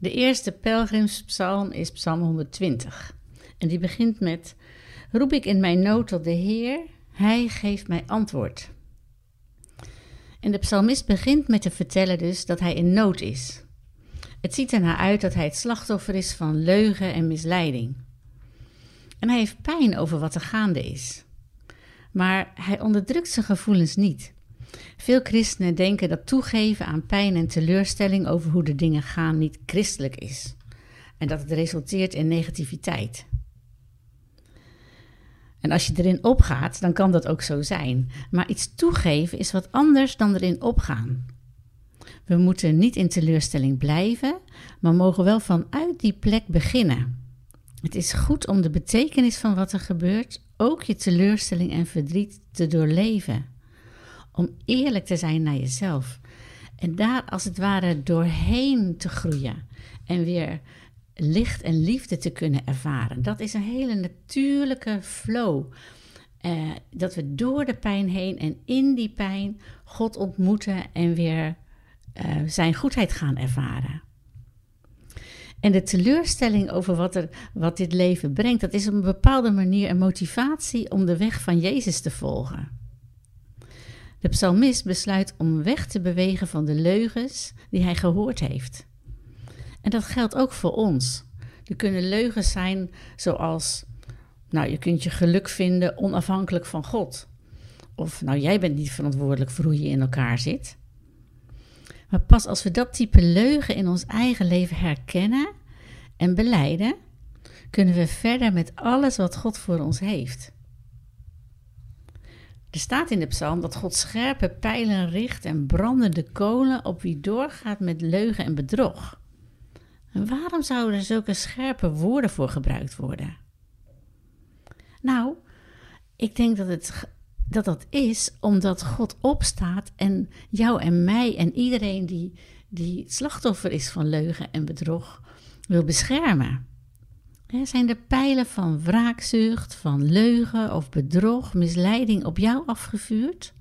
De eerste pelgrimspsalm is Psalm 120. En die begint met: Roep ik in mijn nood tot de Heer, Hij geeft mij antwoord. En de psalmist begint met te vertellen dus dat hij in nood is. Het ziet ernaar uit dat hij het slachtoffer is van leugen en misleiding. En hij heeft pijn over wat er gaande is. Maar hij onderdrukt zijn gevoelens niet. Veel christenen denken dat toegeven aan pijn en teleurstelling over hoe de dingen gaan niet christelijk is. En dat het resulteert in negativiteit. En als je erin opgaat, dan kan dat ook zo zijn. Maar iets toegeven is wat anders dan erin opgaan. We moeten niet in teleurstelling blijven, maar mogen wel vanuit die plek beginnen. Het is goed om de betekenis van wat er gebeurt, ook je teleurstelling en verdriet te doorleven. Om eerlijk te zijn naar jezelf. En daar als het ware doorheen te groeien. En weer licht en liefde te kunnen ervaren. Dat is een hele natuurlijke flow. Uh, dat we door de pijn heen en in die pijn God ontmoeten en weer uh, zijn goedheid gaan ervaren. En de teleurstelling over wat, er, wat dit leven brengt, dat is op een bepaalde manier een motivatie om de weg van Jezus te volgen. De psalmist besluit om weg te bewegen van de leugens die hij gehoord heeft. En dat geldt ook voor ons. Er kunnen leugens zijn zoals, nou, je kunt je geluk vinden onafhankelijk van God. Of, nou, jij bent niet verantwoordelijk voor hoe je in elkaar zit. Maar pas als we dat type leugen in ons eigen leven herkennen en beleiden, kunnen we verder met alles wat God voor ons heeft. Er staat in de psalm dat God scherpe pijlen richt en brandende kolen op wie doorgaat met leugen en bedrog. En waarom zouden er zulke scherpe woorden voor gebruikt worden? Nou, ik denk dat het dat dat is omdat God opstaat en jou en mij en iedereen die, die slachtoffer is van leugen en bedrog wil beschermen. Zijn de pijlen van wraakzucht, van leugen of bedrog, misleiding op jou afgevuurd?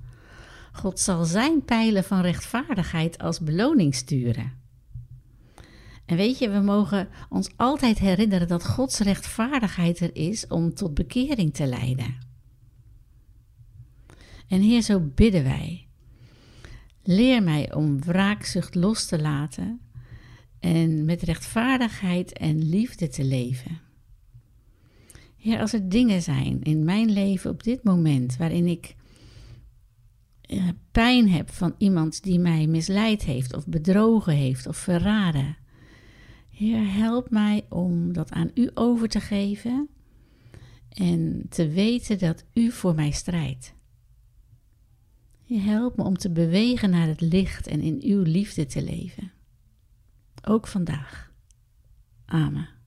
God zal zijn pijlen van rechtvaardigheid als beloning sturen. En weet je, we mogen ons altijd herinneren dat Gods rechtvaardigheid er is om tot bekering te leiden. En Heer, zo bidden wij. Leer mij om wraakzucht los te laten en met rechtvaardigheid en liefde te leven. Heer, als er dingen zijn in mijn leven op dit moment waarin ik eh, pijn heb van iemand die mij misleid heeft of bedrogen heeft of verraden. Heer, help mij om dat aan U over te geven en te weten dat U voor mij strijdt. Je helpt me om te bewegen naar het licht en in uw liefde te leven. Ook vandaag. Amen.